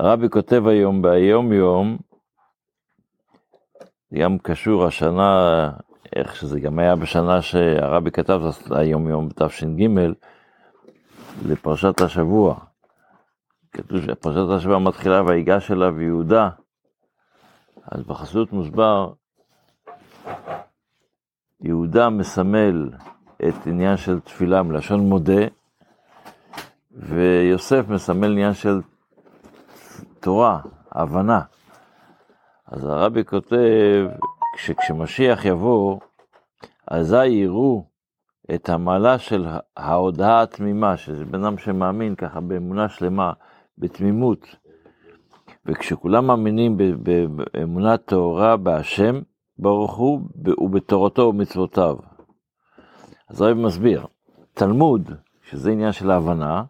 הרבי כותב היום ביום יום, זה גם קשור השנה, איך שזה גם היה בשנה שהרבי כתב היום יום בתש"ג, לפרשת השבוע. כתוב שפרשת השבוע מתחילה ויגש אליו יהודה, אז בחסות מוסבר, יהודה מסמל את עניין של תפילה מלשון מודה, ויוסף מסמל עניין של תורה, הבנה. אז הרבי כותב, שכשמשיח יבוא, אזי יראו את המעלה של ההודעה התמימה, שזה בן אדם שמאמין ככה באמונה שלמה, בתמימות. וכשכולם מאמינים באמונה טהורה בהשם, ברוך הוא, ובתורתו ומצוותיו. אז הרב מסביר, תלמוד, שזה עניין של ההבנה,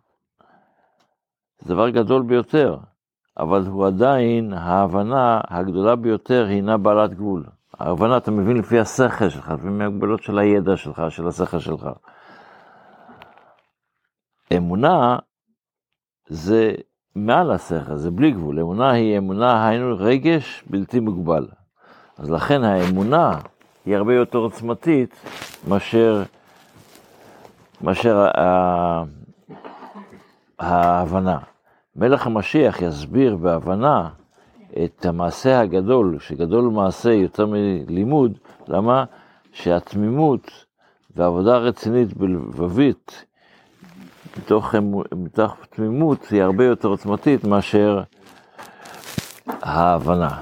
זה דבר גדול ביותר, אבל הוא עדיין, ההבנה הגדולה ביותר הינה בעלת גבול. ההבנה, אתה מבין לפי השכל שלך, לפי מהגבלות של הידע שלך, של השכל שלך. אמונה זה מעל השכל, זה בלי גבול. אמונה היא אמונה, היינו רגש בלתי מוגבל. אז לכן האמונה היא הרבה יותר עוצמתית מאשר, מאשר ההבנה. מלך המשיח יסביר בהבנה את המעשה הגדול, שגדול מעשה יותר מלימוד, למה? שהתמימות והעבודה הרצינית בלבבית, מתוך, מתוך תמימות, היא הרבה יותר עוצמתית מאשר ההבנה.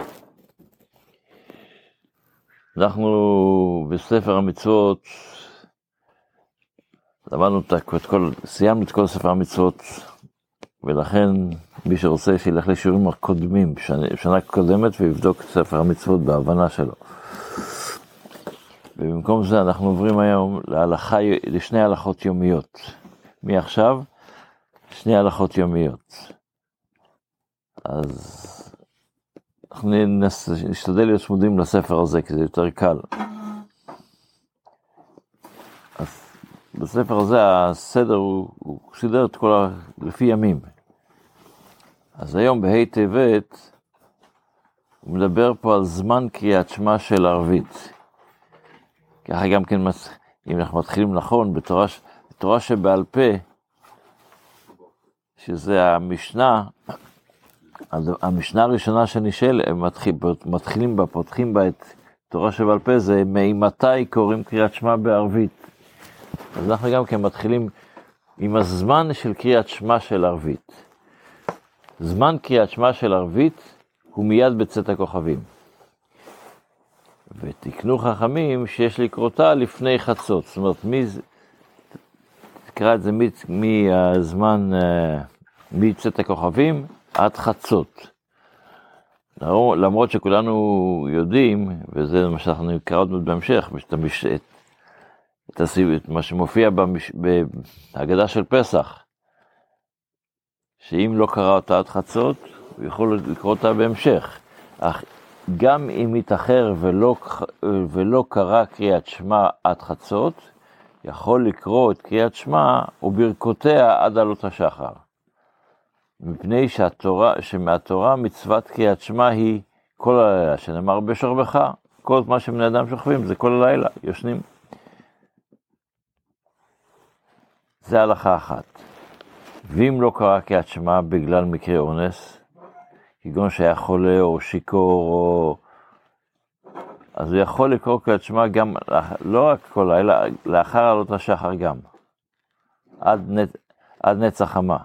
אנחנו בספר המצוות, למדנו את כל, סיימנו את כל ספר המצוות ולכן מי שרוצה שילך לשיעורים הקודמים, שנה קודמת, ויבדוק את ספר המצוות בהבנה שלו. ובמקום זה אנחנו עוברים היום להלכה, לשני הלכות יומיות. מעכשיו, שני הלכות יומיות. אז אנחנו נשתדל להיות צמודים לספר הזה, כי זה יותר קל. בספר הזה הסדר הוא, הוא סידר את כל ה... לפי ימים. אז היום בה' טבת הוא מדבר פה על זמן קריאת שמע של ערבית. ככה גם כן, אם אנחנו מתחילים נכון, בתורה, בתורה שבעל פה, שזה המשנה, המשנה הראשונה שנשאל, הם מתחיל, מתחילים בה, פותחים בה את תורה שבעל פה, זה מאימתי קוראים קריאת שמע בערבית. אז אנחנו גם כן מתחילים עם הזמן של קריאת שמע של ערבית. זמן קריאת שמע של ערבית הוא מיד בצאת הכוכבים. ותקנו חכמים שיש לקרותה לפני חצות. זאת אומרת, מי זה, תקרא את זה מהזמן, אה, מצאת הכוכבים עד חצות. למרות שכולנו יודעים, וזה מה שאנחנו נקרא עוד בהמשך, את את. את מה שמופיע במש... בהגדה של פסח, שאם לא קרא אותה עד חצות, הוא יכול לקרוא אותה בהמשך. אך גם אם יתאחר ולא, ולא קרא קריאת שמע עד חצות, יכול לקרוא את קריאת שמע וברכותיה עד עלות השחר. מפני שהתורה, שמהתורה מצוות קריאת שמע היא כל הלילה, שנאמר בשוכבך, כל מה שבני אדם שוכבים זה כל הלילה, יושנים. זה הלכה אחת. ואם לא קרא קריאת שמע בגלל מקרה אונס, כגון שהיה חולה או שיכור או... אז הוא יכול לקרוא קריאת שמע גם, לא רק כל לילה, לאחר עלות השחר גם. עד, נצ... עד נצח חמה.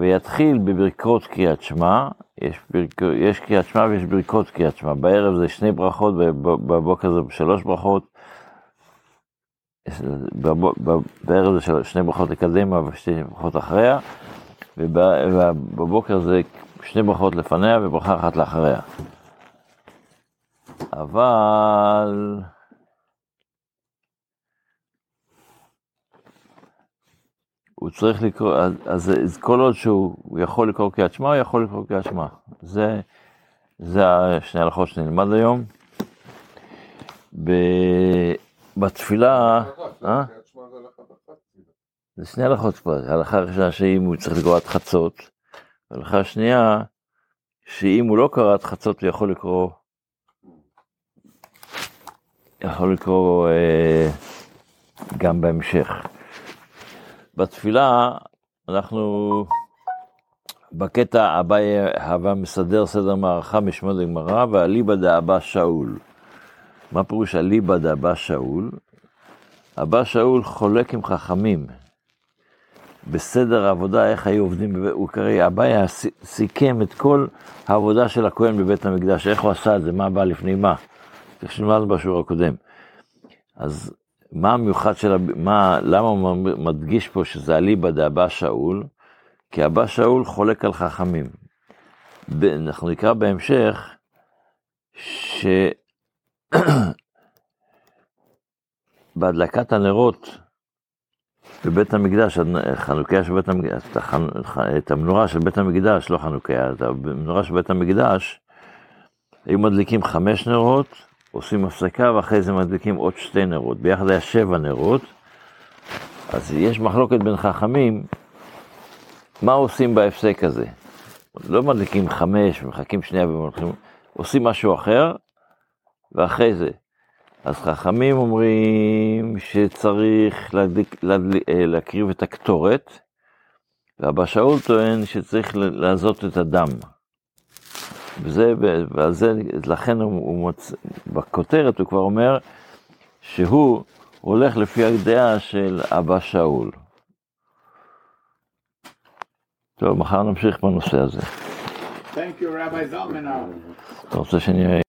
ויתחיל בברכות קריאת שמע, יש, ברכ... יש קריאת שמע ויש ברכות קריאת שמע. בערב זה שני ברכות, בבוקר זה שלוש ברכות, בערב זה שני ברכות לקדימה ושתי ברכות אחריה, ובבוקר זה שני ברכות לפניה וברכה אחת לאחריה. אבל... הוא צריך לקרוא, אז, אז כל עוד שהוא יכול לקרוא קריאת שמע, הוא יכול לקרוא קריאת שמע. זה, זה השני הלכות שנלמד היום. ב... בתפילה... אה? זה שני הלכות כבר, ההלכה הראשונה שאם הוא צריך לקרוא עד חצות, וההלכה השנייה, שאם הוא לא קרא עד חצות הוא יכול לקרוא, יכול לקרוא אה, גם בהמשך. בתפילה אנחנו בקטע הבא הווה מסדר סדר מערכה משמעות הגמרא, ואליבא דאבא שאול. מה פירוש אליבא דאבא שאול? אבא שאול חולק עם חכמים בסדר העבודה, איך היו עובדים, הוא קרא, אביי סיכם את כל העבודה של הכהן בבית המקדש, איך הוא עשה את זה, מה בא לפני מה, איך שנלמדנו בשיעור הקודם. אז מה המיוחד של, מה, למה הוא מדגיש פה שזה אליבא דאבא שאול? כי אבא שאול חולק על חכמים. אנחנו נקרא בהמשך, ש... בהדלקת הנרות בבית המקדש, חנוכיה של בית המקדש, את המנורה של בית המקדש, לא חנוכיה, את המנורה של בית המקדש, היו מדליקים חמש נרות, עושים הפסקה ואחרי זה מדליקים עוד שתי נרות, ביחד היה שבע נרות, אז יש מחלוקת בין חכמים, מה עושים בהפסק הזה? לא מדליקים חמש ומחכים שנייה ומלכים, עושים משהו אחר, ואחרי זה. אז חכמים אומרים שצריך להדליק, להדליק, אה, להקריב את הקטורת, ואבא שאול טוען שצריך לעזות את הדם. וזה, ועל זה, לכן הוא, הוא מוצ... בכותרת הוא כבר אומר שהוא הולך לפי הדעה של אבא שאול. טוב, מחר נמשיך בנושא הזה. Thank you, Rabbi Zalman. אתה רוצה שאני...